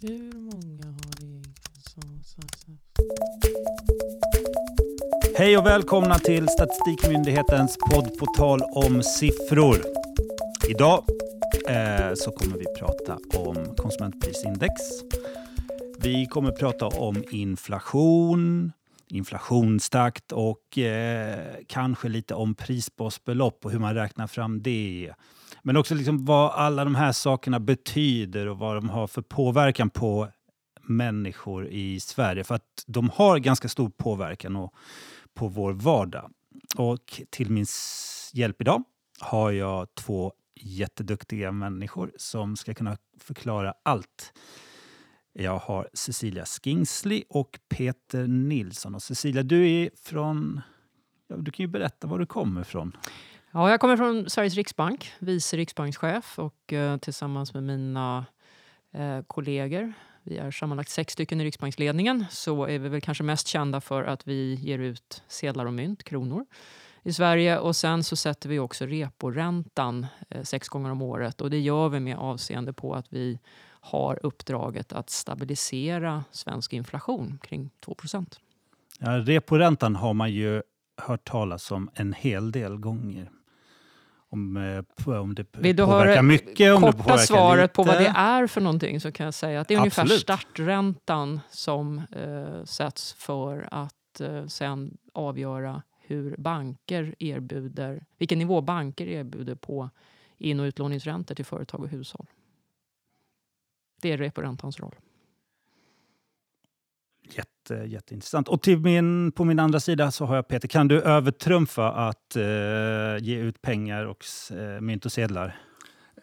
Hur många har egentligen så, så, så. Hej och välkomna till Statistikmyndighetens podd på tal om siffror. Idag eh, så kommer vi prata om konsumentprisindex. Vi kommer prata om inflation, inflationstakt och eh, kanske lite om prisbasbelopp och hur man räknar fram det. Men också liksom vad alla de här sakerna betyder och vad de har för påverkan på människor i Sverige. För att de har ganska stor påverkan och, på vår vardag. Och till min hjälp idag har jag två jätteduktiga människor som ska kunna förklara allt. Jag har Cecilia Skingsley och Peter Nilsson. Och Cecilia, du är från... Ja, du kan ju berätta var du kommer ifrån. Ja, jag kommer från Sveriges riksbank, vice riksbankschef och eh, tillsammans med mina eh, kollegor, vi är sammanlagt sex stycken i riksbanksledningen, så är vi väl kanske mest kända för att vi ger ut sedlar och mynt, kronor, i Sverige. Och sen så sätter vi också reporäntan eh, sex gånger om året och det gör vi med avseende på att vi har uppdraget att stabilisera svensk inflation kring 2 Ja, reporäntan har man ju hört talas om en hel del gånger. Om, eh, på- om det Vill du påverkar höra mycket, om det korta påverkar svaret på lite. vad det är för någonting så kan jag säga att det är ungefär Absolut. starträntan som eh, sätts för att eh, sen avgöra hur banker erbjuder, vilken nivå banker erbjuder på in och utlåningsräntor till företag och hushåll. Det är reporäntans roll. Jätte, jätteintressant. Och till min, på min andra sida så har jag Peter. Kan du övertrumfa att eh, ge ut pengar och eh, mynt och sedlar?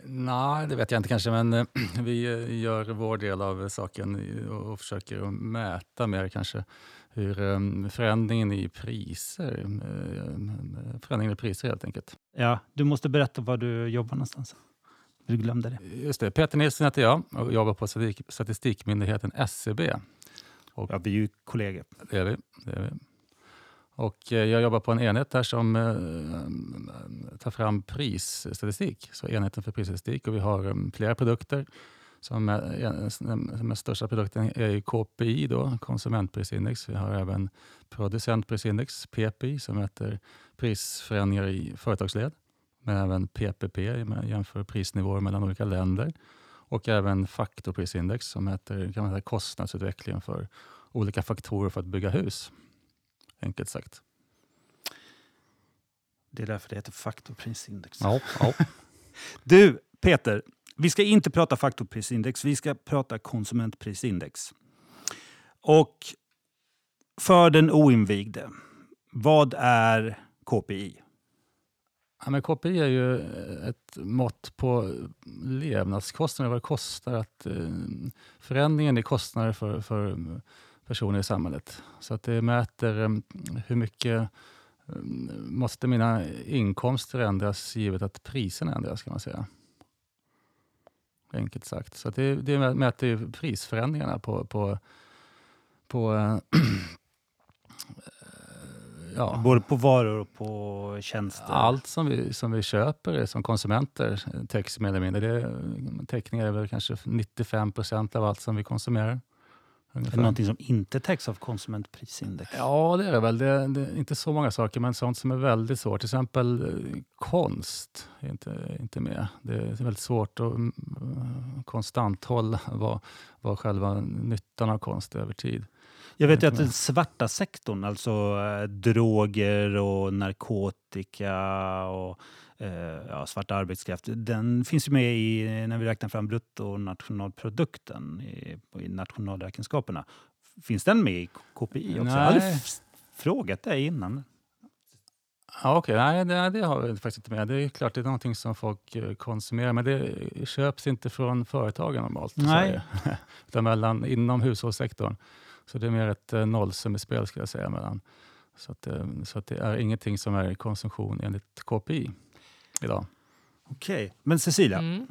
Nej, det vet jag inte kanske, men eh, vi eh, gör vår del av saken och försöker mäta mer kanske hur eh, förändringen i priser, förändringen i priser helt enkelt. Ja, du måste berätta var du jobbar någonstans. Du glömde det. Just det, Peter Nilsson heter jag och jobbar på statistik, Statistikmyndigheten SCB. Ja, vi är ju kollegor. Det är vi. Det är vi. Och eh, jag jobbar på en enhet där som eh, tar fram prisstatistik, så enheten för prisstatistik. Och vi har eh, flera produkter. Som är, som är största produkten är KPI, då, konsumentprisindex. Vi har även producentprisindex, PPI, som mäter prisförändringar i företagsled. Men även PPP, jämför prisnivåer mellan olika länder. Och även faktorprisindex som mäter kan man säga, kostnadsutvecklingen för olika faktorer för att bygga hus. Enkelt sagt. Det är därför det heter faktorprisindex. Ja, ja. Du, Peter, vi ska inte prata faktorprisindex, vi ska prata konsumentprisindex. Och för den oinvigde, vad är KPI? Ja, men KPI är ju eh, ett mått på levnadskostnader, vad det kostar att eh, förändringen i kostnader för, för eh, personer i samhället. Så att det mäter hur mycket måste mina inkomster ändras givet att priserna ändras kan man säga. Enkelt sagt. Så att det, det mäter ju prisförändringarna på, på, på ja, Både på varor och på tjänster? allt som vi, som vi köper som konsumenter täcks mer eller mindre. Det, täckning är väl kanske 95 procent av allt som vi konsumerar. Är ungefär. det någonting som inte täcks av konsumentprisindex? Ja, det är det väl. Det, det är inte så många saker, men sånt som är väldigt svårt. Till exempel eh, konst är inte, inte med. Det är väldigt svårt att mm, konstant hålla vad, vad själva nyttan av konst är över tid. Jag vet ju att den svarta sektorn, alltså eh, droger och narkotika och eh, ja, svart arbetskraft, den finns ju med i, när vi räknar fram bruttonationalprodukten i, i nationalräkenskaperna. Finns den med i KPI också? Jag Nej. f- frågat det innan. Ja, Okej, nej det, det har vi faktiskt inte med. Det är klart det är någonting som folk eh, konsumerar, men det köps inte från företagen normalt. i Nej. Sverige. Utan mellan, inom hushållssektorn. Så det är mer ett eh, nollsummespel skulle jag säga. Mellan. Så, att, eh, så att det är ingenting som är konsumtion enligt KPI idag. Okej, men Cecilia, Mm.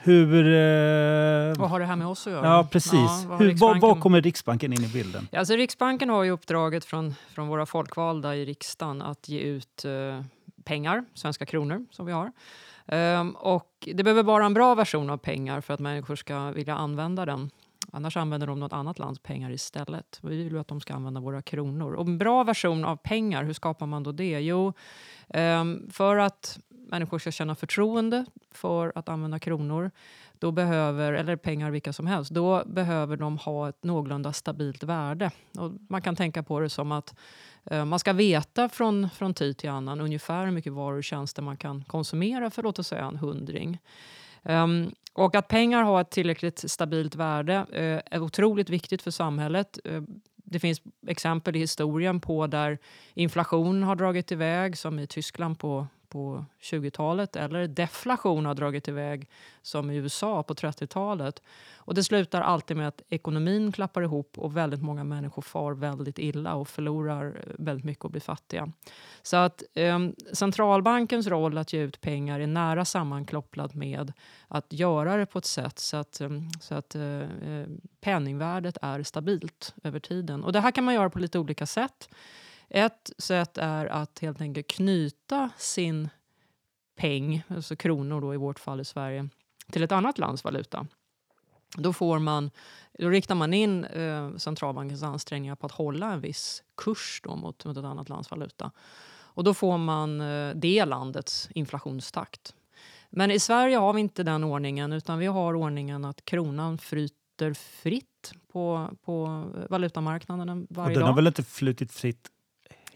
hur... Eh, Vad har det här med oss att göra? ja, precis. Ja, vad hur, var, var Riksbanken- kommer Riksbanken in i bilden? Ja, Alltså Riksbanken har ju uppdraget från, från våra folkvalda i riksdagen att ge ut eh, pengar, svenska kronor som vi har. Ehm, och det behöver vara en bra version av pengar för att människor ska vilja använda den. Annars använder de något annat lands pengar istället. Vi vill ju att de ska använda våra kronor. Och en bra version av pengar, hur skapar man då det? Jo, ehm, för att människor ska känna förtroende för att använda kronor, då behöver, eller pengar vilka som helst, då behöver de ha ett någorlunda stabilt värde. Och man kan tänka på det som att eh, man ska veta från, från tid till annan ungefär hur mycket varor och tjänster man kan konsumera för låt oss säga en hundring. Um, och att pengar har ett tillräckligt stabilt värde uh, är otroligt viktigt för samhället. Uh, det finns exempel i historien på där inflation har dragit iväg, som i Tyskland på på 20-talet eller deflation har dragit iväg som i USA på 30-talet. Och det slutar alltid med att ekonomin klappar ihop och väldigt många människor far väldigt illa och förlorar eh, väldigt mycket och blir fattiga. Så att eh, centralbankens roll att ge ut pengar är nära sammankopplad med att göra det på ett sätt så att, ehm, så att eh, eh, penningvärdet är stabilt över tiden. Och det här kan man göra på lite olika sätt. Ett sätt är att helt enkelt knyta sin peng, alltså kronor då i vårt fall i Sverige, till ett annat lands valuta. Då, får man, då riktar man in eh, centralbankens ansträngningar på att hålla en viss kurs då mot, mot ett annat lands valuta. Och då får man eh, det landets inflationstakt. Men i Sverige har vi inte den ordningen utan vi har ordningen att kronan fryter fritt på, på valutamarknaden varje dag. Och den har väl inte flutit fritt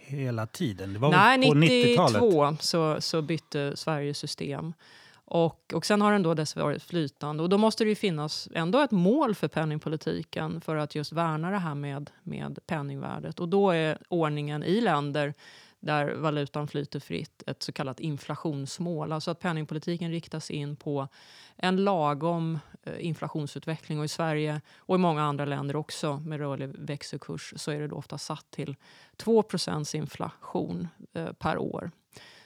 hela tiden? Det var Nej, på 92 så, så bytte Sverige system. Och, och sen har den då dess varit flytande. Och då måste det ju finnas ändå ett mål för penningpolitiken för att just värna det här med, med penningvärdet. Och då är ordningen i länder där valutan flyter fritt, ett så kallat inflationsmål. Alltså att penningpolitiken riktas in på en lagom Eh, inflationsutveckling. Och I Sverige och i många andra länder också med rörlig växelkurs så är det då ofta satt till 2% inflation eh, per år.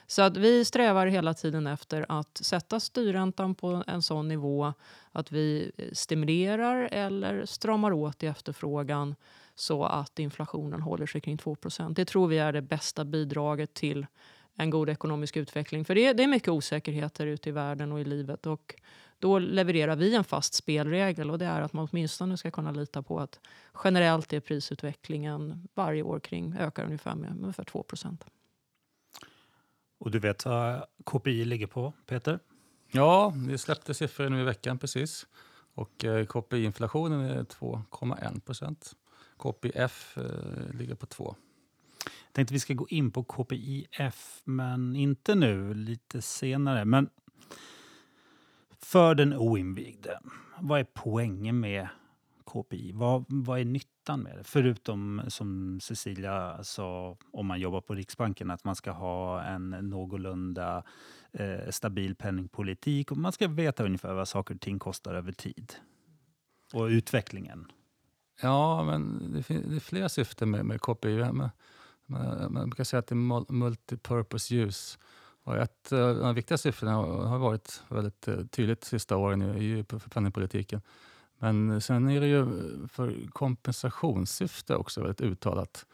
Så att vi strävar hela tiden efter att sätta styrräntan på en sån nivå att vi eh, stimulerar eller stramar åt i efterfrågan så att inflationen håller sig kring 2% Det tror vi är det bästa bidraget till en god ekonomisk utveckling. För det är, det är mycket osäkerheter ute i världen och i livet. Och då levererar vi en fast spelregel och det är att man åtminstone ska kunna lita på att generellt är prisutvecklingen varje år kring ökar ungefär med ungefär 2 Och du vet vad KPI ligger på, Peter? Ja, vi släppte siffror nu i veckan precis. Och eh, KPI-inflationen är 2,1 procent. KPIF eh, ligger på 2. Jag tänkte vi ska gå in på KPIF, men inte nu, lite senare. Men för den oinvigde, vad är poängen med KPI? Vad, vad är nyttan med det? Förutom som Cecilia sa, om man jobbar på Riksbanken, att man ska ha en någorlunda eh, stabil penningpolitik och man ska veta ungefär vad saker och ting kostar över tid. Och utvecklingen. Ja, men det, finns, det är flera syften med, med KPI. Man, man, man brukar säga att det är multipurpose use. Och ett eh, av de viktiga syftena har varit väldigt eh, tydligt de sista åren i, för penningpolitiken. Men sen är det ju för kompensationssyfte också väldigt uttalat.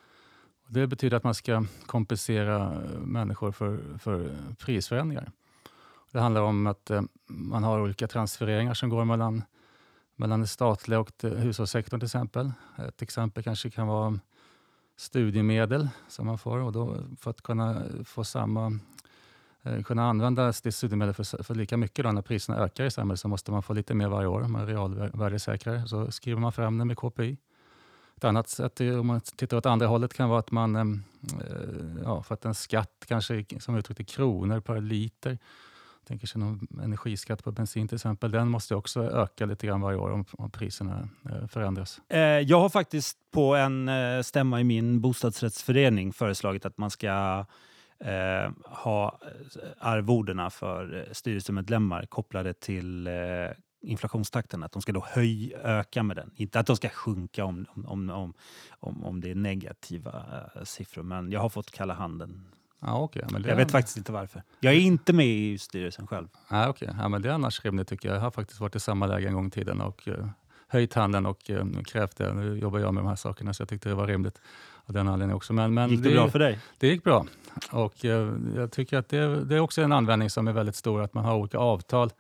Det betyder att man ska kompensera eh, människor för, för prisförändringar. Det handlar om att man har olika transfereringar som går mellan mellan den statliga och hushållssektorn till exempel. Ett exempel kanske kan vara studiemedel som man får och då för att kunna få samma Eh, kunna använda det studiemedel för, för lika mycket då när priserna ökar i samhället så måste man få lite mer varje år. Man realvärdesäkrar. Så skriver man fram det med KPI. Ett annat sätt, om man tittar åt andra hållet, kan vara att man, eh, ja, för att en skatt kanske som uttryckt i kronor per liter tänker sig någon energiskatt på bensin till exempel, den måste också öka lite grann varje år om, om priserna eh, förändras. Eh, jag har faktiskt på en eh, stämma i min bostadsrättsförening föreslagit att man ska eh, ha arvodena för styrelsemedlemmar kopplade till eh, inflationstakten, att de ska då höj, öka med den. Inte att de ska sjunka om, om, om, om, om det är negativa siffror, men jag har fått kalla handen Ja, okay. men jag vet faktiskt inte varför. Jag är inte med i styrelsen själv. Ja, okay. ja, men det är annars rimligt tycker jag. Jag har faktiskt varit i samma läge en gång i tiden och uh, höjt handen och uh, krävt det. Nu jobbar jag med de här sakerna så jag tyckte det var rimligt av den anledningen också. Men, men gick det, det, bra för dig? Det gick bra. Och uh, jag tycker att det, det, är också en användning som är väldigt stor, att man har olika avtal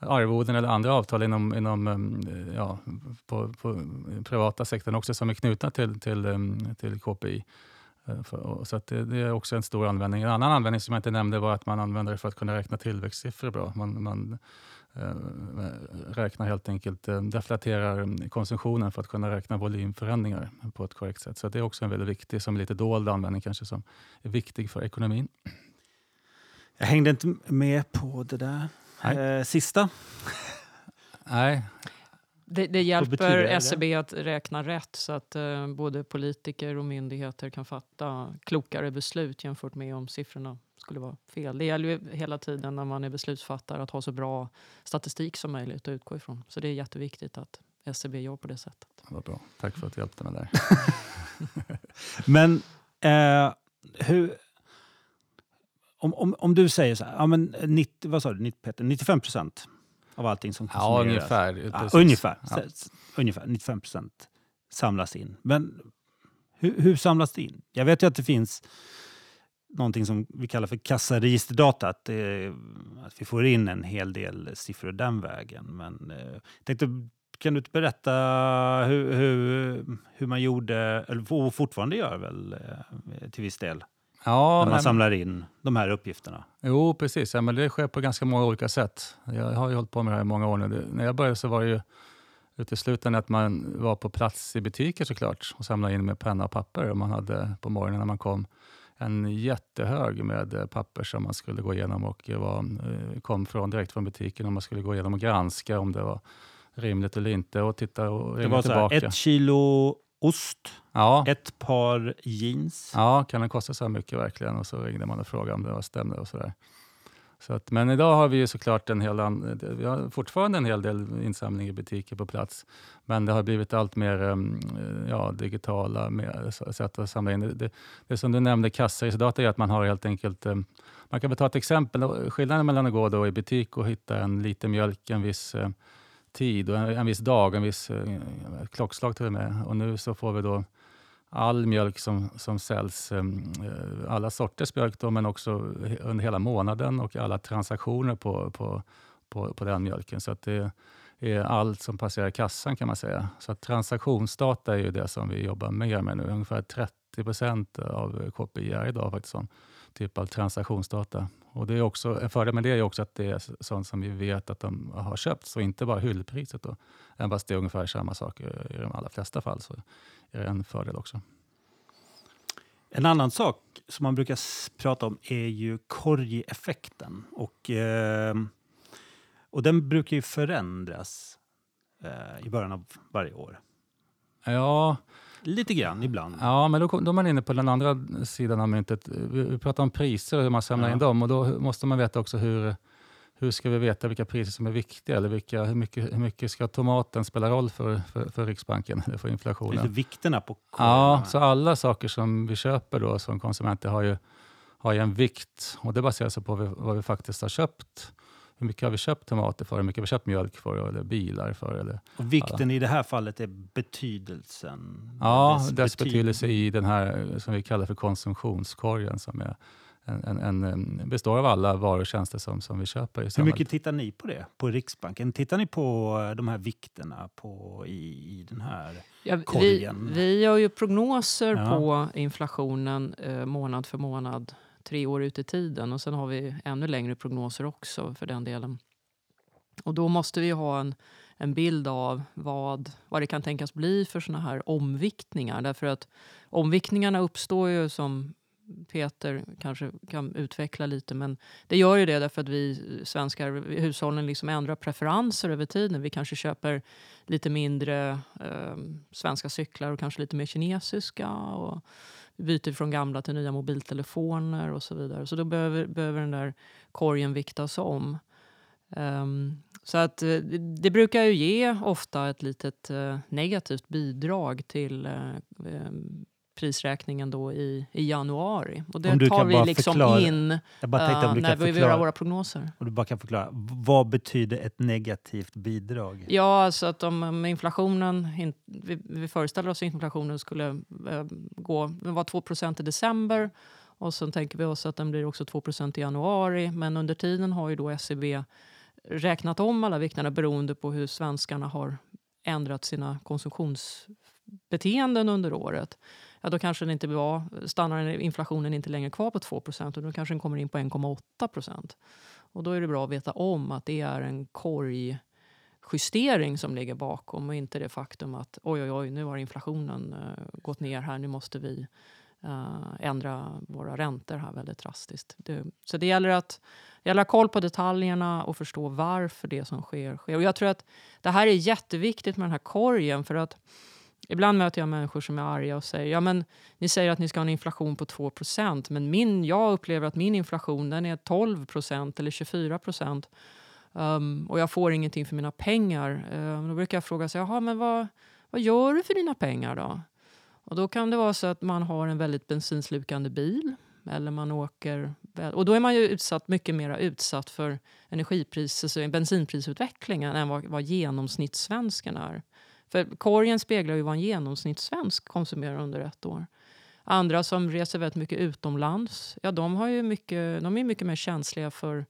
arvoden eller andra avtal inom, inom eh, ja, på, på privata sektorn också som är knutna till, till, till KPI. Eh, så det, det, är också en stor användning. En annan användning som jag inte nämnde var att man använder det för att kunna räkna tillväxtsiffror bra. Man, man räknar helt enkelt, äh, deflaterar konsumtionen för att kunna räkna volymförändringar på ett korrekt sätt. Så det är också en väldigt viktig, som lite dold användning kanske, som är viktig för ekonomin. Jag hängde inte med på det där eh, sista. Nej. Det, det hjälper SCB att räkna rätt så att eh, både politiker och myndigheter kan fatta klokare beslut jämfört med om siffrorna skulle vara fel. Det gäller ju hela tiden när man är beslutsfattare att ha så bra statistik som möjligt att utgå ifrån. Så det är jätteviktigt att SCB gör på det sättet. Vad bra. Tack för att du hjälpte mig där. Men eh, hur om, om, om du säger så här, ja, men 90, vad sa du, 90, Peter, 95 procent av allting som konsumeras. Ja, ungefär. Ja, ungefär, ja. ungefär 95 procent samlas in. Men hur, hur, samlas det in? Jag vet ju att det finns någonting som vi kallar för kassaregisterdata, att, det, att vi får in en hel del siffror den vägen. Men eh, tänkte, kan du berätta hur, hur, hur man gjorde, eller fortfarande gör väl eh, till viss del? Ja, när man samlar in de här uppgifterna? Jo, precis. Ja, men det sker på ganska många olika sätt. Jag har ju hållit på med det här i många år nu. Det, när jag började så var det ju uteslutande att man var på plats i butiker såklart och samlade in med penna och papper. Och man hade på morgonen när man kom en jättehög med papper som man skulle gå igenom och var, eh, kom från, direkt från butiken och man skulle gå igenom och granska om det var rimligt eller inte och titta och ringa Det var tillbaka. ett kilo ost, ja. ett par jeans. Ja, kan det kosta så här mycket verkligen? Och så ringde man och frågade om det var stämde och sådär. Så att, men idag har vi ju såklart en hel, vi har fortfarande en hel del insamling i butiker på plats. Men det har blivit allt mer ehm, ja, digitala sätt att samla in. Det, det, som du nämnde, kassaregistrerdata, är att man har helt enkelt... Ehm, man kan väl ta ett exempel. Skillnaden mellan att gå då i butik och hitta en liter mjölk en viss eh, tid och en, en viss dag, en viss eh, klockslag till och med. Och nu så får vi då all mjölk som, som säljs, eh, eh alla sorters mjölk då, men också under hela månaden och alla transaktioner på, på, på, på den mjölken. Så att det är allt som passerar kassan kan man säga. Så att transaktionsdata är ju det som vi jobbar mer med nu. Ungefär 30 procent av KPI är idag faktiskt sån typ av transaktionsdata. Och det är också, en fördel med det är också att det är sånt som vi vet att de har köpt, så inte bara hyllpriset. Då. Även fast det är ungefär samma sak i de allra flesta fall så är det en fördel också. En annan sak som man brukar prata om är ju korgeffekten. Och, eh, och den brukar ju förändras eh, i början av varje år. Ja, Lite grann ibland. Ja, men då, då är man inne på den andra sidan av myntet. Vi, vi pratar om priser och hur man samlar ja. in dem. Och då måste man veta också hur, hur ska vi veta vilka priser som är viktiga? Eller vilka, hur, mycket, hur mycket ska tomaten spela roll för, för, för Riksbanken, eller för inflationen? Lite vikterna på korvarna. Ja, så alla saker som vi köper då som konsumenter har ju, har ju en vikt. Och det baseras på vad vi, vad vi faktiskt har köpt hur mycket har vi köpt tomater för, hur mycket har vi köpt mjölk för eller bilar för. Eller, och vikten ja. i det här fallet är betydelsen? Ja, dess, dess betydelse i den här som vi kallar för konsumtionskorgen som är en, en, en, består av alla varor och tjänster som, som vi köper. Hur mycket tittar ni på det på Riksbanken? Tittar ni på de här vikterna på, i, i den här ja, korgen? Vi, vi gör ju prognoser ja. på inflationen eh, månad för månad tre år ut i tiden. Och sen har vi ännu längre prognoser också för den delen. Och då måste vi ha en, en bild av vad, vad det kan tänkas bli för såna här omviktningar. Därför att omviktningarna uppstår ju som Peter kanske kan utveckla lite. Men det gör ju det därför att vi svenskar, hushållen liksom ändrar preferenser över tiden. Vi kanske köper lite mindre eh, svenska cyklar och kanske lite mer kinesiska. Och, byter från gamla till nya mobiltelefoner och så vidare. Så då behöver, behöver den där korgen viktas om. Um, så att eh, det brukar ju ge ofta ett litet uh, negativt bidrag till uh, um, prisräkningen då i, i januari. Och det tar vi liksom förklara, in jag bara tänkte, om du uh, när vi förklara, gör våra prognoser. Och du bara kan förklara, vad betyder ett negativt bidrag? Ja, alltså att om inflationen, in, vi, vi föreställer oss att inflationen skulle uh, gå, var 2% i december och sen tänker vi oss att den blir också 2% i januari. Men under tiden har ju då SCB räknat om alla viktningarna beroende på hur svenskarna har ändrat sina konsumtionsbeteenden under året ja, då kanske den inte var, stannar inflationen inte längre kvar på 2% och då kanske den kommer in på 1,8% Och då är det bra att veta om att det är en korgjustering som ligger bakom och inte det faktum att oj, oj, oj, nu har inflationen uh, gått ner här, nu måste vi uh, ändra våra räntor här väldigt drastiskt. Det, så det gäller att det gäller att ha koll på detaljerna och förstå varför det som sker sker. Och jag tror att det här är jätteviktigt med den här korgen för att Ibland möter jag människor som är arga och säger ja men ni säger att ni ska ha en inflation på 2% men min, jag upplever att min inflation den är 12% eller 24 um, ehm, och jag får ingenting för mina pengar. Um, då brukar jag fråga sig, Jaha, men vad, vad gör du för dina pengar då? Och då kan det vara så att man har en väldigt bensinslukande bil eller man åker... Och då är man ju utsatt, mycket mer utsatt för energipris, alltså bensinprisutvecklingen än vad, vad genomsnittssvensken är. För korgen speglar ju vad en genomsnittssvensk konsumerar under ett år. Andra som reser väldigt mycket utomlands, ja, de, har ju mycket, de är mycket mer känsliga för,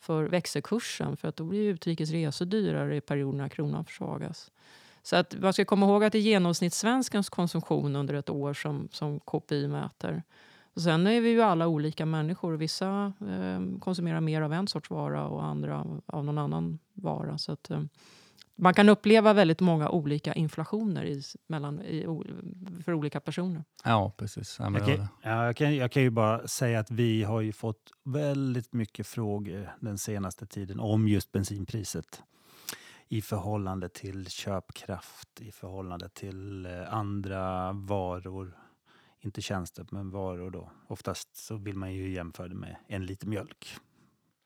för växelkursen. För att då blir utrikes resor dyrare i perioder när kronan försvagas. Så att man ska komma ihåg att det är genomsnittssvenskens konsumtion under ett år som, som KPI mäter. Och sen är vi ju alla olika människor. Vissa eh, konsumerar mer av en sorts vara och andra av någon annan vara. Så att, eh, man kan uppleva väldigt många olika inflationer i, mellan, i, för olika personer. Ja, precis. Ja, jag, kan, ja, jag, kan, jag kan ju bara säga att vi har ju fått väldigt mycket frågor den senaste tiden om just bensinpriset i förhållande till köpkraft, i förhållande till eh, andra varor. Inte tjänster, men varor då. Oftast så vill man ju jämföra det med en liter mjölk.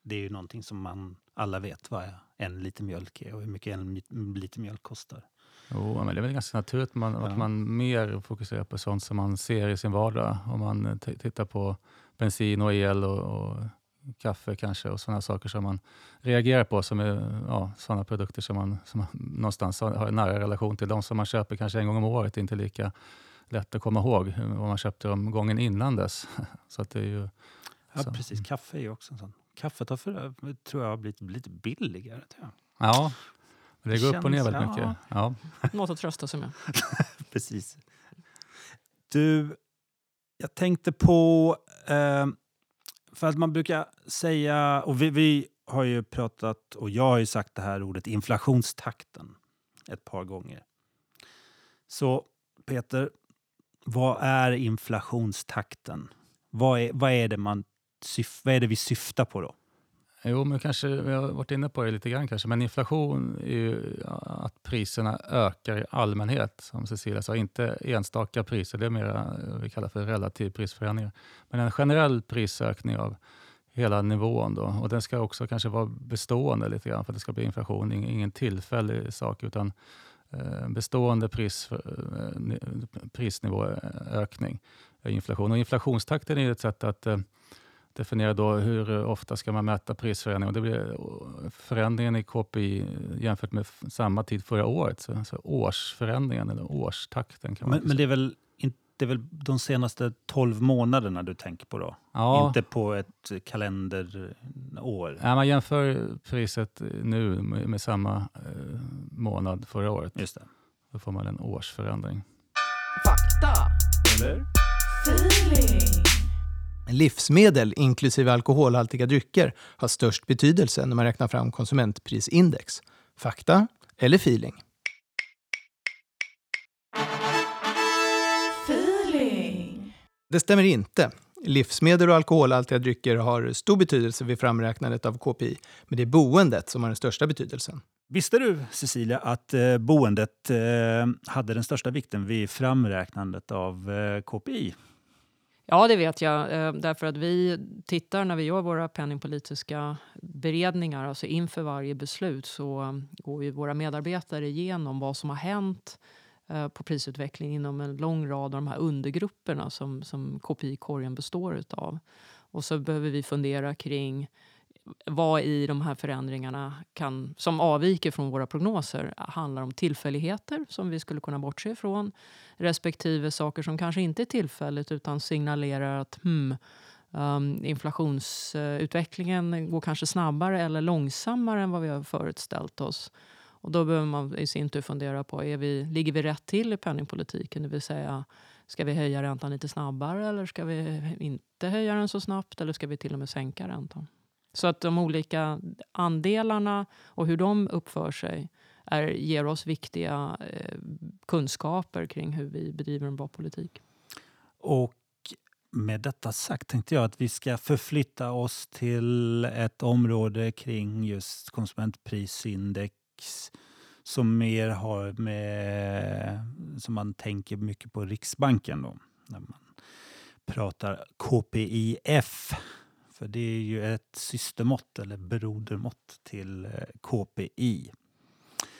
Det är ju någonting som man alla vet vad en liter mjölk är och hur mycket en liter mjölk kostar. Jo, men det är väl ganska naturligt att man, ja. att man mer fokuserar på sånt som man ser i sin vardag. Om man tittar på bensin och el och, och kaffe kanske och sådana saker som man reagerar på som är ja, sådana produkter som man, som man någonstans har en nära relation till. De som man köper kanske en gång om året är inte lika lätt att komma ihåg vad man köpte dem gången innan dess. så att det är ju, ja, så. precis. Kaffe är ju också en sån Kaffet har för, tror jag har blivit lite billigare. Tror jag. Ja, det, det går känns, upp och ner väldigt ja. mycket. Ja. Något att trösta sig med. Precis. Du, jag tänkte på... Eh, för att man brukar säga, och vi, vi, har ju pratat, och jag har ju sagt det här ordet inflationstakten ett par gånger. Så Peter, vad är inflationstakten? Vad är, vad är det man vad är det vi syftar på då? Jo, men kanske, vi har varit inne på det lite grann kanske, men inflation är ju att priserna ökar i allmänhet, som Cecilia sa, inte enstaka priser, det är mer vad eh, vi kallar för relativ prisförändringar. Men en generell prisökning av hela nivån då, och den ska också kanske vara bestående lite grann för att det ska bli inflation, ingen tillfällig sak utan eh, bestående pris, eh, prisnivåökning, inflation. Och inflationstakten är ett sätt att eh, definiera då hur ofta ska man mäta prisförändringen. Och det blir förändringen i KPI jämfört med samma tid förra året. Så, så årsförändringen, eller årstakten. Kan man men, men det är väl det är väl de senaste 12 månaderna du tänker på då? Ja. Inte på ett kalenderår? Ja, man jämför priset nu med, med samma eh, månad förra året. Just det. Då får man en årsförändring. Fakta. Eller? Feeling. Livsmedel, inklusive alkoholhaltiga drycker, har störst betydelse när man räknar fram konsumentprisindex. Fakta eller feeling? Feeling. Det stämmer inte. Livsmedel och alkoholhaltiga drycker har stor betydelse vid framräknandet av KPI, men det är boendet som har den största betydelsen. Visste du, Cecilia, att eh, boendet eh, hade den största vikten vid framräknandet av eh, KPI? Ja, det vet jag. Eh, därför att vi tittar när vi gör våra penningpolitiska beredningar, alltså inför varje beslut, så går ju våra medarbetare igenom vad som har hänt eh, på prisutveckling inom en lång rad av de här undergrupperna som, som KPI-korgen består utav. Och så behöver vi fundera kring vad i de här förändringarna kan, som avviker från våra prognoser handlar om tillfälligheter som vi skulle kunna bortse ifrån respektive saker som kanske inte är tillfälligt utan signalerar att hmm, Um, inflationsutvecklingen går kanske snabbare eller långsammare än vad vi har förutställt oss. Och då behöver man i sin tur fundera på, är vi, ligger vi rätt till i penningpolitiken? Det vill säga, ska vi höja räntan lite snabbare eller ska vi inte höja den så snabbt? Eller ska vi till och med sänka räntan? Så att de olika andelarna och hur de uppför sig är, ger oss viktiga eh, kunskaper kring hur vi bedriver en bra politik. Och med detta sagt tänkte jag att vi ska förflytta oss till ett område kring just konsumentprisindex som mer har med, som man tänker mycket på Riksbanken då, när man pratar KPIF. För det är ju ett systermått eller brodermått till eh, KPI.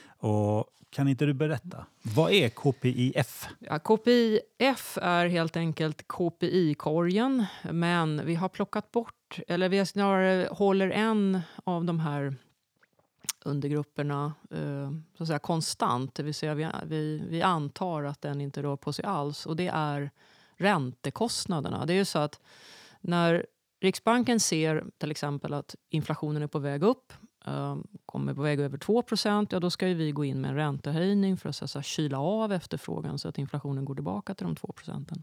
Och kan inte du berätta, vad är KPIF? Ja, KPIF är helt enkelt KPI-korgen, men vi har plockat bort, eller vi snarare håller en av de här undergrupperna eh, så att säga, konstant. Det vill säga vi, vi, vi antar att den inte rör på sig alls. Och det är räntekostnaderna. Det är ju så att när Riksbanken ser till exempel att inflationen är på väg upp ehm, kommer på väg över 2 ja, då ska vi gå in med en räntehöjning för att så, att kyla av efterfrågan så att inflationen går tillbaka till de 2 procenten.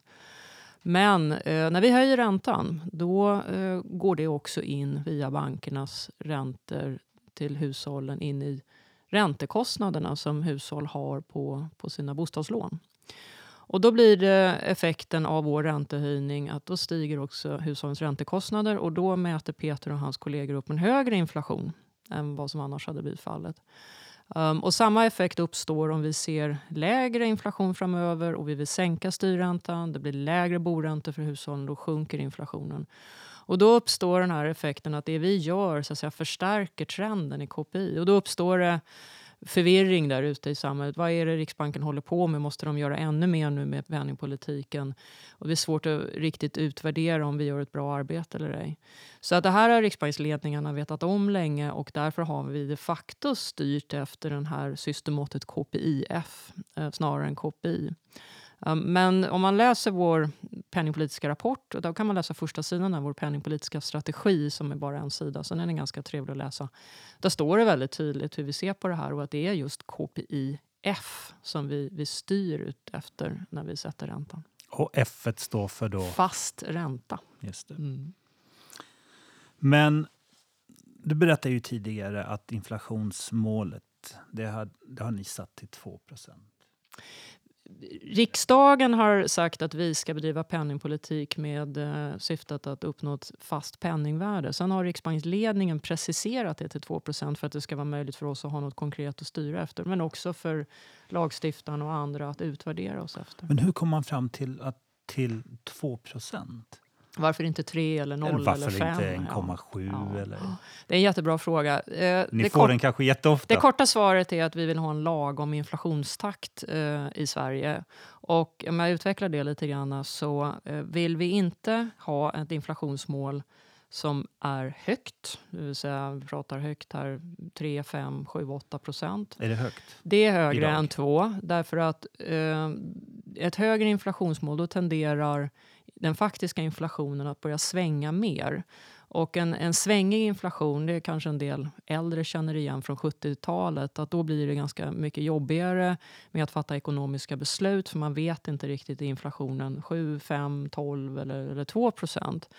Men eh, när vi höjer räntan då eh, går det också in via bankernas räntor till hushållen in i räntekostnaderna som hushåll har på, på sina bostadslån. Och då blir det effekten av vår räntehöjning att då stiger också hushållens räntekostnader och då mäter Peter och hans kollegor upp en högre inflation än vad som annars hade blivit fallet. Um, och samma effekt uppstår om vi ser lägre inflation framöver och vi vill sänka styrräntan. Det blir lägre boräntor för hushållen, då sjunker inflationen. Och då uppstår den här effekten att det vi gör så att säga, förstärker trenden i KPI. Och då uppstår det förvirring där ute i samhället. Vad är det Riksbanken håller på med? Måste de göra ännu mer nu med penningpolitiken? Och det är svårt att riktigt utvärdera om vi gör ett bra arbete eller ej. Så att det här har riksbanksledningarna vetat om länge och därför har vi de facto styrt efter den här systemåttet KPIF eh, snarare än KPI. Um, men om man läser vår penningpolitiska rapport, och då kan man läsa första sidan av vår penningpolitiska strategi som är bara en sida, så den är ganska trevlig att läsa. Där står det väldigt tydligt hur vi ser på det här och att det är just KPIF som vi, vi styr ut efter när vi sätter räntan. Och F står för då? Fast ränta. Just det. Mm. Men du berättade ju tidigare att inflationsmålet, det har, det har ni satt till 2 riksdagen har sagt att vi ska bedriva penningpolitik med eh, syftet att uppnå ett fast penningvärde. Sen har Riksbanksledningen preciserat det till 2% för att det ska vara möjligt för oss att ha något konkret att styra efter. Men också för lagstiftaren och andra att utvärdera oss efter. Men hur kommer man fram till, att, till 2 varför inte 3 eller 0 eller 5? Varför inte 1,7? Ja. Eller? Det är en jättebra fråga. Eh, Ni får den kanske jätteofta. Det korta svaret är att vi vill ha en lagom inflationstakt eh, i Sverige. Och om jag utvecklar det lite grann så eh, vill vi inte ha ett inflationsmål som är högt, det vill säga vi pratar högt här 3, 5, 7, 8 procent. Är det högt? Det är högre Idag. än 2 därför att eh, ett högre inflationsmål då tenderar den faktiska inflationen att börja svänga mer. Och en, en svängig inflation, det är kanske en del äldre känner igen från 70-talet, att då blir det ganska mycket jobbigare med att fatta ekonomiska beslut för man vet inte riktigt, är inflationen 7, 5, 12 eller, eller 2 procent?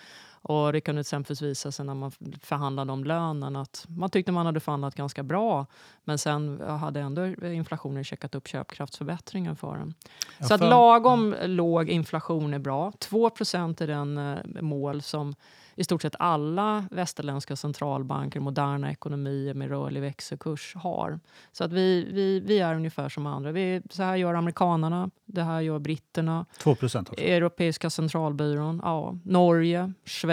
Och det kunde exempelvis visa sig när man förhandlade om lönen att man tyckte man hade förhandlat ganska bra men sen hade ändå inflationen checkat upp köpkraftsförbättringen för den. Så att lagom låg inflation är bra. 2% är den eh, mål som i stort sett alla västerländska centralbanker, moderna ekonomier med rörlig växelkurs har. Så att vi, vi, vi är ungefär som andra. Vi, så här gör amerikanarna, det här gör britterna. 2 också. Europeiska centralbyrån, ja, Norge, Schweiz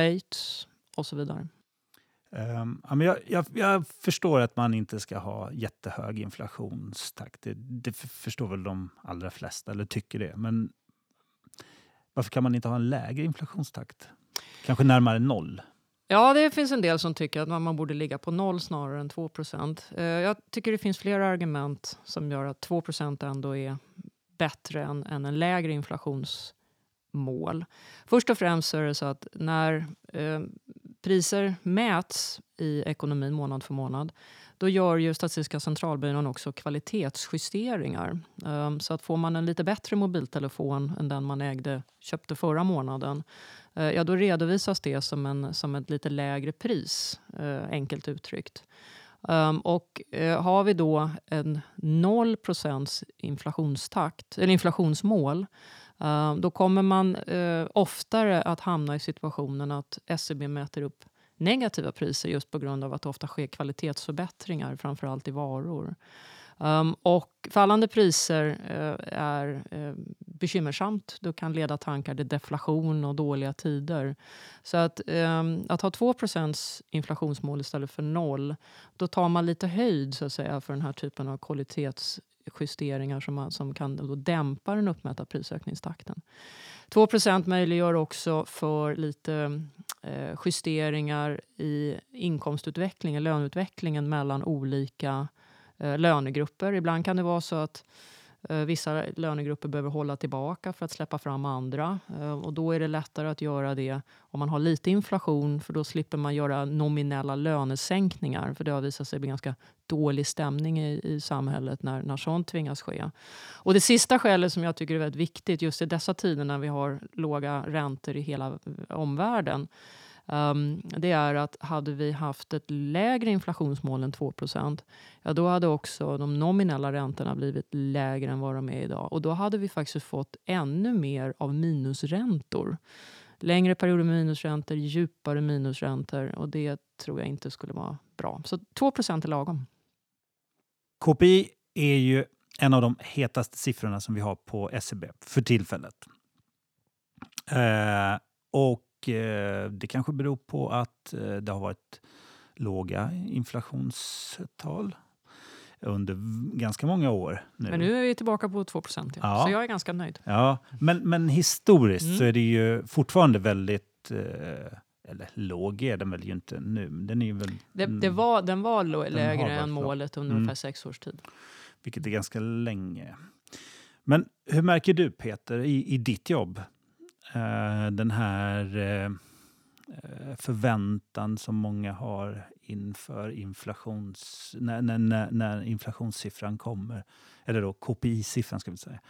och så vidare. Um, jag, jag, jag, förstår att man inte ska ha jättehög inflationstakt. Det, det förstår väl de allra flesta, eller tycker det. Men varför kan man inte ha en lägre inflationstakt? Kanske närmare noll? Ja, det finns en del som tycker att man borde ligga på noll snarare än 2 eh, Jag tycker det finns flera argument som gör att 2% ändå är bättre än, än en lägre inflationstakt mål. Först och främst så är det så att när eh, priser mäts i ekonomin månad för månad då gör ju Statistiska centralbyrån också kvalitetsjusteringar. Um, så att får man en lite bättre mobiltelefon än den man ägde, köpte förra månaden uh, ja, då redovisas det som, en, som ett lite lägre pris, uh, enkelt uttryckt. Um, och uh, har vi då en 0 inflationstakt, eller inflationsmål Eh, då kommer man eh, oftare att hamna i situationen att SCB mäter upp negativa priser just på grund av att det ofta sker kvalitetsförbättringar, framförallt i varor. Um, och fallande priser uh, är uh, bekymmersamt. Det kan leda tankar till deflation och dåliga tider. Så att, um, att ha 2% inflationsmål istället för noll, då tar man lite höjd så att säga, för den här typen av kvalitets justeringar som, man, som kan då dämpa den uppmätta prisökningstakten. 2% möjliggör också för lite eh, justeringar i inkomstutvecklingen, löneutvecklingen mellan olika eh, lönegrupper. Ibland kan det vara så att Eh, vissa lönegrupper behöver hålla tillbaka för att släppa fram andra. Eh, och då är det lättare att göra det om man har lite inflation för då slipper man göra nominella lönesänkningar. För det har visat sig bli ganska dålig stämning i, i samhället när, när sånt tvingas ske. Och det sista skälet som jag tycker är väldigt viktigt just i dessa tider när vi har låga räntor i hela omvärlden Um, det är att hade vi haft ett lägre inflationsmål än 2 ja, då hade också de nominella räntorna blivit lägre än vad de är idag. Och då hade vi faktiskt fått ännu mer av minusräntor. Längre perioder med minusräntor, djupare minusräntor och det tror jag inte skulle vara bra. Så 2% är lagom. KPI är ju en av de hetaste siffrorna som vi har på SEB för tillfället. Eh, och det kanske beror på att eh, det har varit låga inflationstal under ganska många år. Nu. Men nu är vi tillbaka på 2 ja. ja. så jag är ganska nöjd. Ja, men, men historiskt mm. så är det ju fortfarande väldigt... Eh, eller låg är den väl ju inte nu. Den, är väl, det, det var, den var den lägre än målet under mm. ungefär sex års tid. Vilket är ganska länge. Men hur märker du Peter i, i ditt jobb Eh, Eh, den här eh, förväntan som många har inför inflations, när, när, när inflationssiffran kommer, eller då KPI-siffran ska vi säga,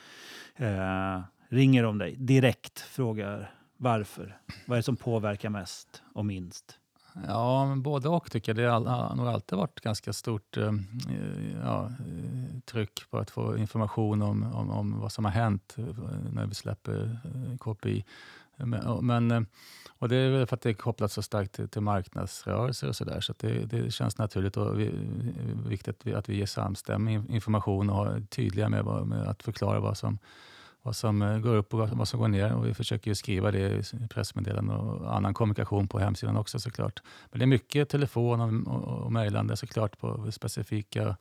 eh, ringer de dig direkt, frågar varför. Vad är det som påverkar mest och minst? Ja, men både och tycker jag. Det har nog alltid varit ganska stort eh, eh ja, eh, tryck på att få information om, om, om, vad som har hänt eh, när vi släpper KPI. Men, och det är väl för att det är kopplat så starkt till, till marknadsrörelser och sådär. Så, så det, det, känns naturligt och vi, viktigt att vi ger samstämmig information och är tydliga med, med att förklara vad som vad som eh, går upp och vad som går ner. Och vi försöker skriva det i pressmeddelanden och annan kommunikation på hemsidan också såklart. Men det är mycket telefon och, och, och mejlande såklart på specifika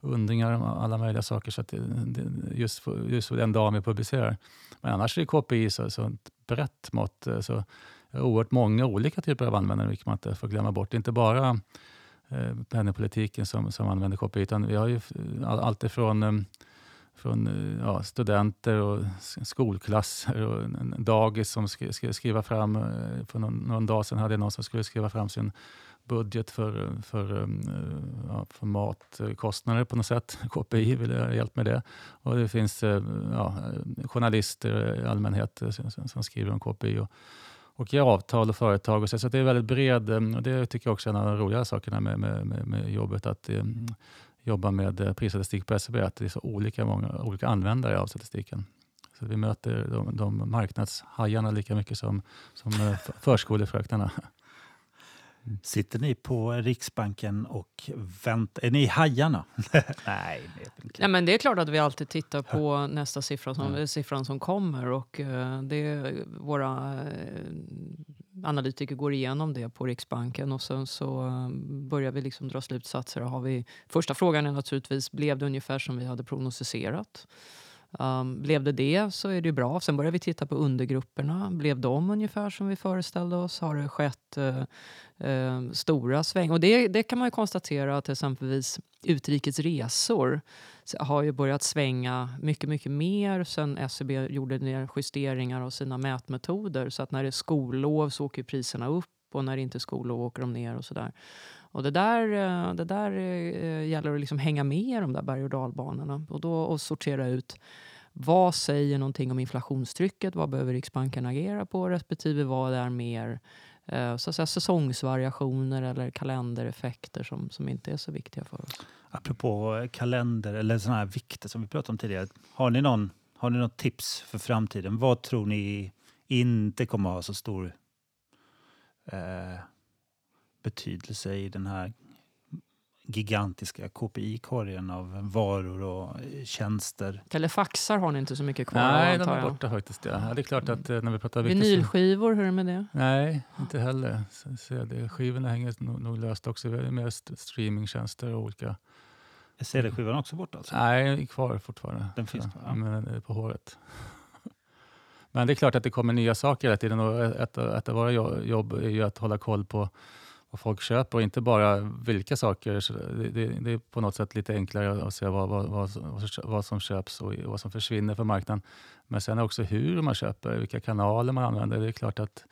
undringar om alla möjliga saker. Så det, det, just, för, just för den dagen vi publicerar. Men annars är KPI så, så ett brett mått. Eh, så oerhört många olika typer av användare, vilket man inte får glömma bort. Inte bara eh, penningpolitiken som, som använder KPI, utan vi har ju all, allt ifrån eh, från eh, ja, studenter och skolklasser och dagis som ska, skri skriva fram. Eh, för någon, någon, dag sedan hade jag någon som skulle skriva fram sin budget för, eh, för, ja, för matkostnader på något sätt. KPI ville ha hjälp med det. Och det finns ja, journalister i allmänhet som, som skriver om KPI. Och, och ger avtal och företag. Och så, så det är väldigt bred, och det tycker jag också är en av de roliga sakerna med, med, med, med jobbet. Att jobba med eh, prisstatistik på SCB, att det är så olika många olika användare av statistiken. Så vi möter de, de marknadshajarna lika mycket som, som eh, förskolefröknarna. Sitter ni på Riksbanken och väntar? Är ni hajarna? Nej, Nej, men det är klart att vi alltid tittar på nästa siffra som, mm. siffran som kommer. Och uh, det, våra analytiker går igenom det på Riksbanken och sen så eh, börjar vi liksom dra slutsatser. Har vi, första frågan är naturligtvis, blev det ungefär som vi hade prognostiserat? Um, blev det det så är det ju bra. Sen börjar vi titta på undergrupperna. Blev de ungefär som vi föreställde oss? Har det skett uh, uh, stora sväng? Och det, det kan man ju konstatera att exempelvis utrikes resor har ju börjat svänga mycket, mycket mer sen SCB gjorde ner justeringar av sina mätmetoder. Så att när det är skollov så åker priserna upp och när det inte är skollov åker de ner och sådär. Och det där, eh, det där eh, gäller att liksom hänga med i de där berg och dalbanorna och, då, och sortera ut vad säger någonting om inflationstrycket? Vad behöver Riksbanken agera på? Respektive vad är mer eh, så att säga, säsongsvariationer eller kalendereffekter som, som inte är så viktiga för oss. Apropå kalender eller sådana här vikter som vi pratade om tidigare. Har ni, någon, har ni något tips för framtiden? Vad tror ni inte kommer att ha så stor eh, betydelse i den här gigantiska KPI-korgen av varor och tjänster. Telefaxar har ni inte så mycket kvar Nej, de är borta faktiskt. Ja. det är klart att eh, när vi pratar Vinylskivor, hur är det med det? Nej, inte heller. CD-skivorna hänger nog, nog löst också. Vi har mer streamingtjänster och olika... Är CD-skivan också borta? Alltså? Nej, kvar fortfarande. Den finns kvar, ja. Men på håret. Men det är klart att det kommer nya saker hela tiden och ett, ett av våra jobb är ju att hålla koll på vad folk köper och inte bara vilka saker. Det, det, det, är på något sätt lite enklare att se vad, vad, vad, vad som köps och vad som försvinner från marknaden. Men sen också hur man köper, vilka kanaler man använder. Det är klart att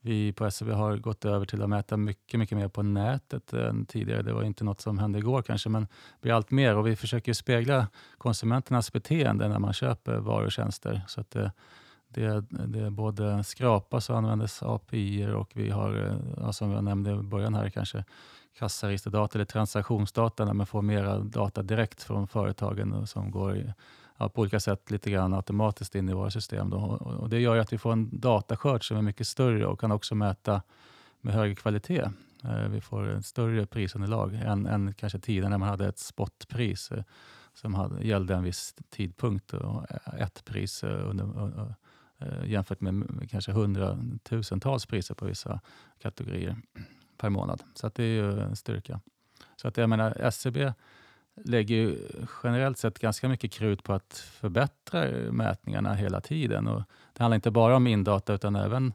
vi på SCB har gått över till att mäta mycket, mycket mer på nätet än tidigare. Det var inte något som hände igår kanske, men det blir allt mer och vi försöker spegla konsumenternas beteende när man köper varor och tjänster. Så att eh, det, det, både skrapas och användes API och vi har, eh, ja, som jag nämnde i början här, kanske kassaregisterdata eller transaktionsdata där man får mera data direkt från företagen som går ja, på olika sätt lite grann automatiskt in i våra system. Då. Och det gör att vi får en dataskörd som är mycket större och kan också mäta med högre kvalitet. Eh, vi får ett större prisunderlag än, än kanske tidigare när man hade ett spotpris eh, som hade, gällde en viss tidpunkt och ett pris under, Eh, jämfört med kanske hundratusentals priser på vissa kategorier per månad. Så att det är ju en styrka. Så att jag menar, SCB lägger generellt sett ganska mycket krut på att förbättra mätningarna hela tiden. Och det handlar inte bara om indata utan även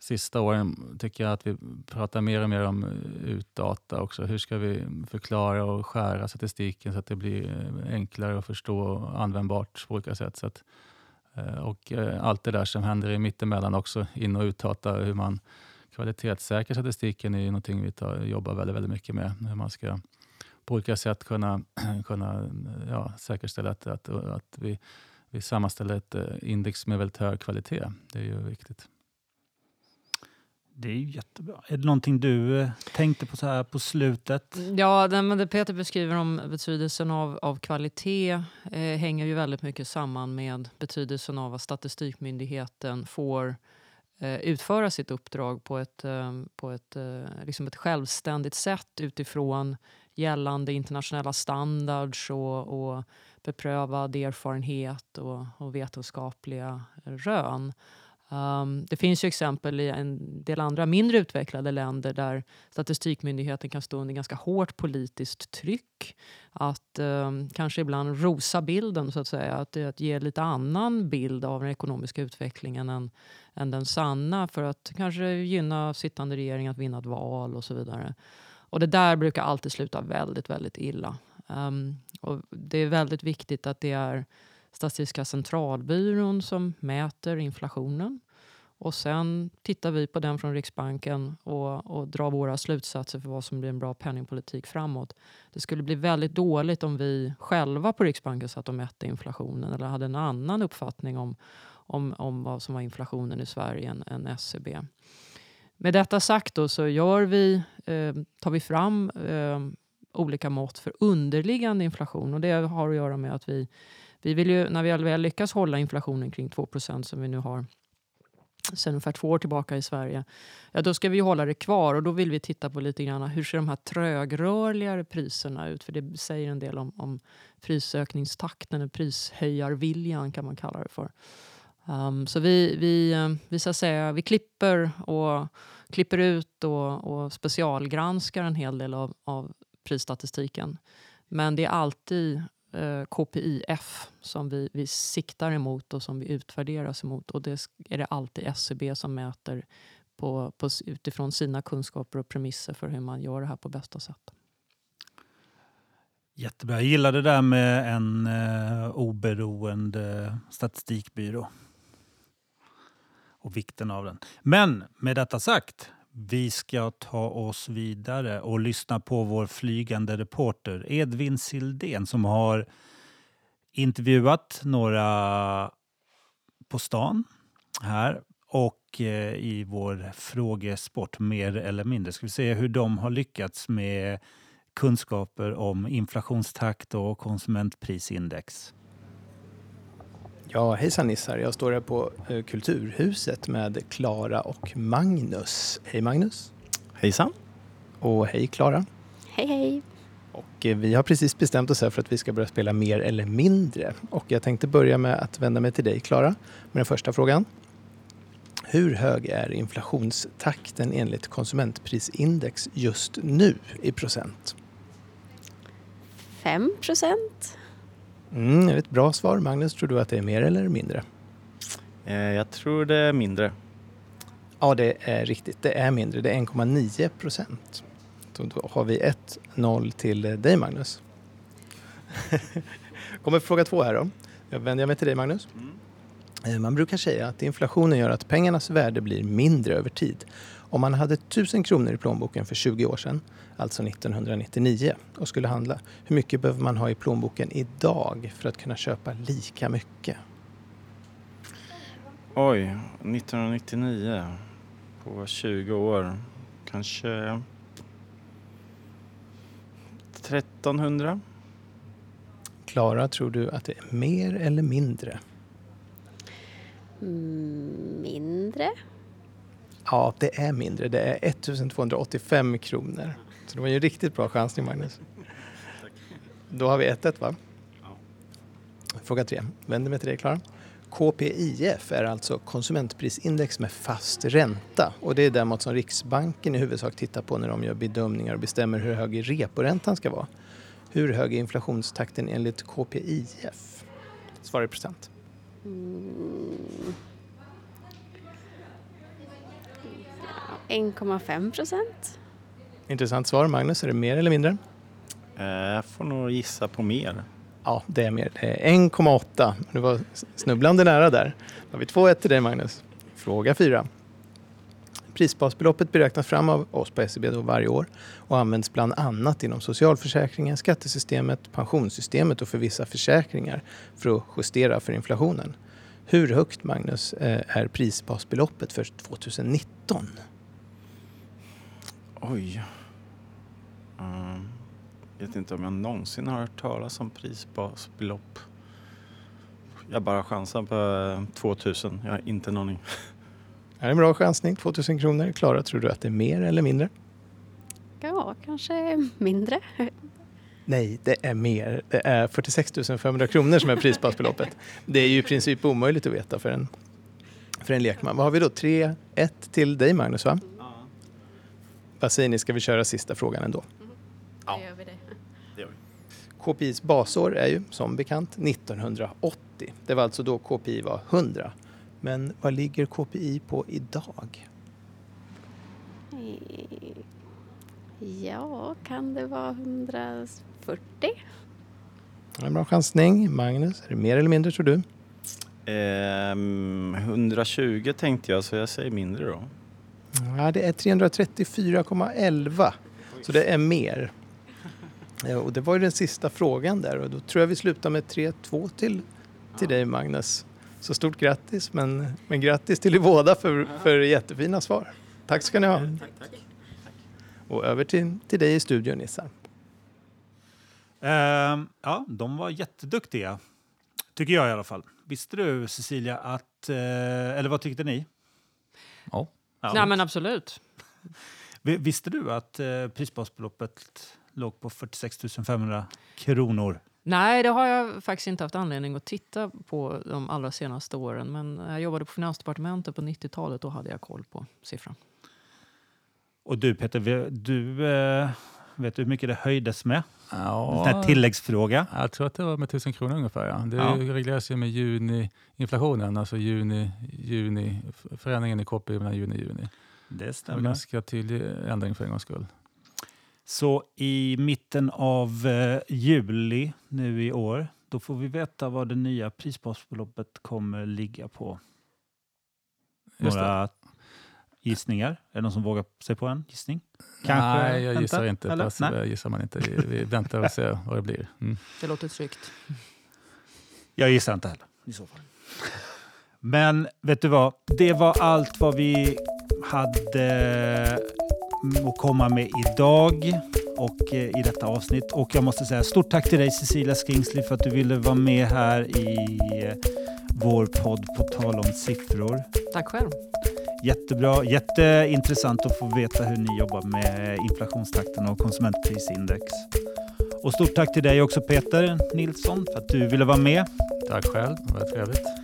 sista åren tycker jag att vi pratar mer och mer om eh, utdata också. Hur ska vi förklara och skära statistiken så att det blir eh, enklare att förstå och användbart på olika sätt. Så att Eh, och eh, allt det där som händer i mittemellan också, in och utdata, hur man kvalitetssäkrar statistiken är någonting vi tar, jobbar väldigt, väldigt mycket med. Hur man ska på olika sätt kunna, kunna ja, säkerställa att, att, att vi, vi sammanställer ett eh, index med väldigt hög kvalitet. Det är ju viktigt. Det är ju jättebra. Är det någonting du eh, tänkte på så här på slutet? Ja, det, men det Peter beskriver om betydelsen av, av kvalitet eh, hänger ju väldigt mycket samman med betydelsen av att Statistikmyndigheten får eh, utföra sitt uppdrag på ett, eh, på ett, eh, liksom ett självständigt sätt utifrån gällande internationella standards och, och beprövad erfarenhet och, och vetenskapliga rön. Um, det finns ju exempel i en del andra mindre utvecklade länder där Statistikmyndigheten kan stå under ganska hårt politiskt tryck. Att um, kanske ibland rosa bilden, så att säga. Att, att ge lite annan bild av den ekonomiska utvecklingen än, än den sanna för att kanske gynna sittande regering att vinna ett val och så vidare. Och det där brukar alltid sluta väldigt, väldigt illa. Um, och det är väldigt viktigt att det är Statistiska centralbyrån som mäter inflationen. Och sen tittar vi på den från Riksbanken och, och drar våra slutsatser för vad som blir en bra penningpolitik framåt. Det skulle bli väldigt dåligt om vi själva på Riksbanken satt och mätte inflationen eller hade en annan uppfattning om, om, om vad som var inflationen i Sverige än, än SCB. Med detta sagt då så gör vi, eh, tar vi fram eh, olika mått för underliggande inflation och det har att göra med att vi vi vill ju, när vi väl lyckas hålla inflationen kring 2% som vi nu har sen ungefär två år tillbaka i Sverige, ja, då ska vi hålla det kvar och då vill vi titta på lite grann hur ser de här trögrörligare priserna ut? För det säger en del om, om prisökningstakten, prishöjarviljan kan man kalla det för. Um, så vi, vi, eh, vi, så säga, vi klipper, och, klipper ut och, och specialgranskar en hel del av, av prisstatistiken. Men det är alltid eh, KPIF som vi, vi siktar emot och som vi utvärderas emot. Och det är det alltid SCB som mäter på, på, utifrån sina kunskaper och premisser för hur man gör det här på bästa sätt. Jättebra. Jag gillar det där med en eh, oberoende statistikbyrå och vikten av den. Men med detta sagt, vi ska ta oss vidare och lyssna på vår flygande reporter Edvin Sildén som har intervjuat några på stan här och eh, i vår frågesport mer eller mindre. Ska vi se hur de har lyckats med kunskaper om inflationstakt och konsumentprisindex. Ja, hejsan Nissar. Jag står här på eh, Kulturhuset med Klara och Magnus. Hej Magnus. Hejsan. Och hej Klara. Hej hej. Och eh, vi har precis bestämt oss här för att vi ska börja spela mer eller mindre. Och jag tänkte börja med att vända mig till dig Klara med den första frågan. Hur hög är inflationstakten enligt konsumentprisindex just nu i procent? 5 procent. Mm, är det ett bra svar. Magnus, tror du att det är mer eller mindre? Eh, jag tror det är mindre. Ja, det är riktigt. Det är mindre. Det är 1,9 procent. Då har vi 1-0 till dig, Magnus. kommer fråga två här då. Jag vänder mig till dig, Magnus. Mm. Man brukar säga att inflationen gör att pengarnas värde blir mindre över tid. Om man hade 1000 kronor i plånboken för 20 år sedan, alltså 1999, och skulle handla, hur mycket behöver man ha i plånboken idag för att kunna köpa lika mycket? Oj, 1999 på 20 år. Kanske 1300? Klara, tror du att det är mer eller mindre? Mm, mindre. Ja, det är mindre. Det är 1285 kronor. Så det var ju en riktigt bra chansning, Magnus. Då har vi 1-1, va? Fråga tre. Vänder mig till dig, Klara. KPIF är alltså konsumentprisindex med fast ränta och det är det mått som Riksbanken i huvudsak tittar på när de gör bedömningar och bestämmer hur hög reporäntan ska vara. Hur hög är inflationstakten enligt KPIF? Svara i procent. Mm. 1,5 procent. Intressant svar. Magnus, är det mer eller mindre? Eh, jag får nog gissa på mer. Ja, det är mer. Det är 1,8. Du var snubblande nära där. Då har vi 2-1 till dig, Magnus. Fråga 4. Prisbasbeloppet beräknas fram av oss på SCB e varje år och används bland annat inom socialförsäkringen, skattesystemet, pensionssystemet och för vissa försäkringar för att justera för inflationen. Hur högt, Magnus, eh, är prisbasbeloppet för 2019? Oj. Um, vet inte om jag någonsin har hört talas om prisbasbelopp. Jag bara chansar på 2000. Jag har inte en aning. Det är en bra chansning. 2000 kronor. Klara, tror du att det är mer eller mindre? Ja, kanske mindre. Nej, det är mer. Det är 46 500 kronor som är prisbasbeloppet. Det är ju i princip omöjligt att veta för en, för en lekman. Vad har vi då? 3-1 till dig Magnus, va? Vad säger ni, ska vi köra sista frågan ändå? Ja. Då gör vi det. det gör vi. KPIs basår är ju som bekant 1980. Det var alltså då KPI var 100. Men vad ligger KPI på idag? Ja, kan det vara 140? En bra chansning. Magnus, är det mer eller mindre tror du? Eh, 120 tänkte jag, så jag säger mindre då. Ja, det är 334,11. Så det är mer. Ja, och det var ju den sista frågan där och då tror jag vi slutar med 3-2 till, till dig Magnus. Så stort grattis, men, men grattis till er båda för, för jättefina svar. Tack ska ni ha. Tack, tack. Och över till, till dig i studion Nissa. Uh, ja, de var jätteduktiga. Tycker jag i alla fall. Visste du Cecilia att, uh, eller vad tyckte ni? Ja. Ja. Nej, men absolut. Visste du att eh, prisbasbeloppet låg på 46 500 kronor? Nej, det har jag faktiskt inte haft anledning att titta på de allra senaste åren. Men jag jobbade på Finansdepartementet på 90-talet och hade jag koll på siffran. Och du Peter, du eh, Vet du hur mycket det höjdes med? En Ja, här tilläggsfråga. jag tror att det var med 1000 kronor ungefär. Ja. Det Ja. regleras ju med juni-inflationen, alltså juni, juni, förändringen i KPI mellan juni och juni. Det stämmer. ganska tydlig ändring för en gångs skull. Så i mitten av eh, juli nu i år, då får vi veta vad det nya prisbasbeloppet kommer ligga på. Just det. Några gissningar? Är det någon som vågar sig på en gissning? Kanske Nej, jag gissar inte. Eller? Passiva Nej. gissar man inte. Vi, vi väntar och ser vad det blir. Mm. Det låter tryggt. Jag gissar inte heller i så fall. Men vet du vad? Det var allt vad vi hade att komma med idag och eh, i detta avsnitt. Och jag måste säga stort tack till dig Cecilia Skingsley för att du ville vara med här i eh, vår podd På tal om siffror. Tack själv. Jättebra, jätteintressant att få veta hur ni jobbar med inflationstakten och konsumentprisindex. Och stort tack till dig också Peter Nilsson för att du ville vara med. Tack själv, det var trevligt.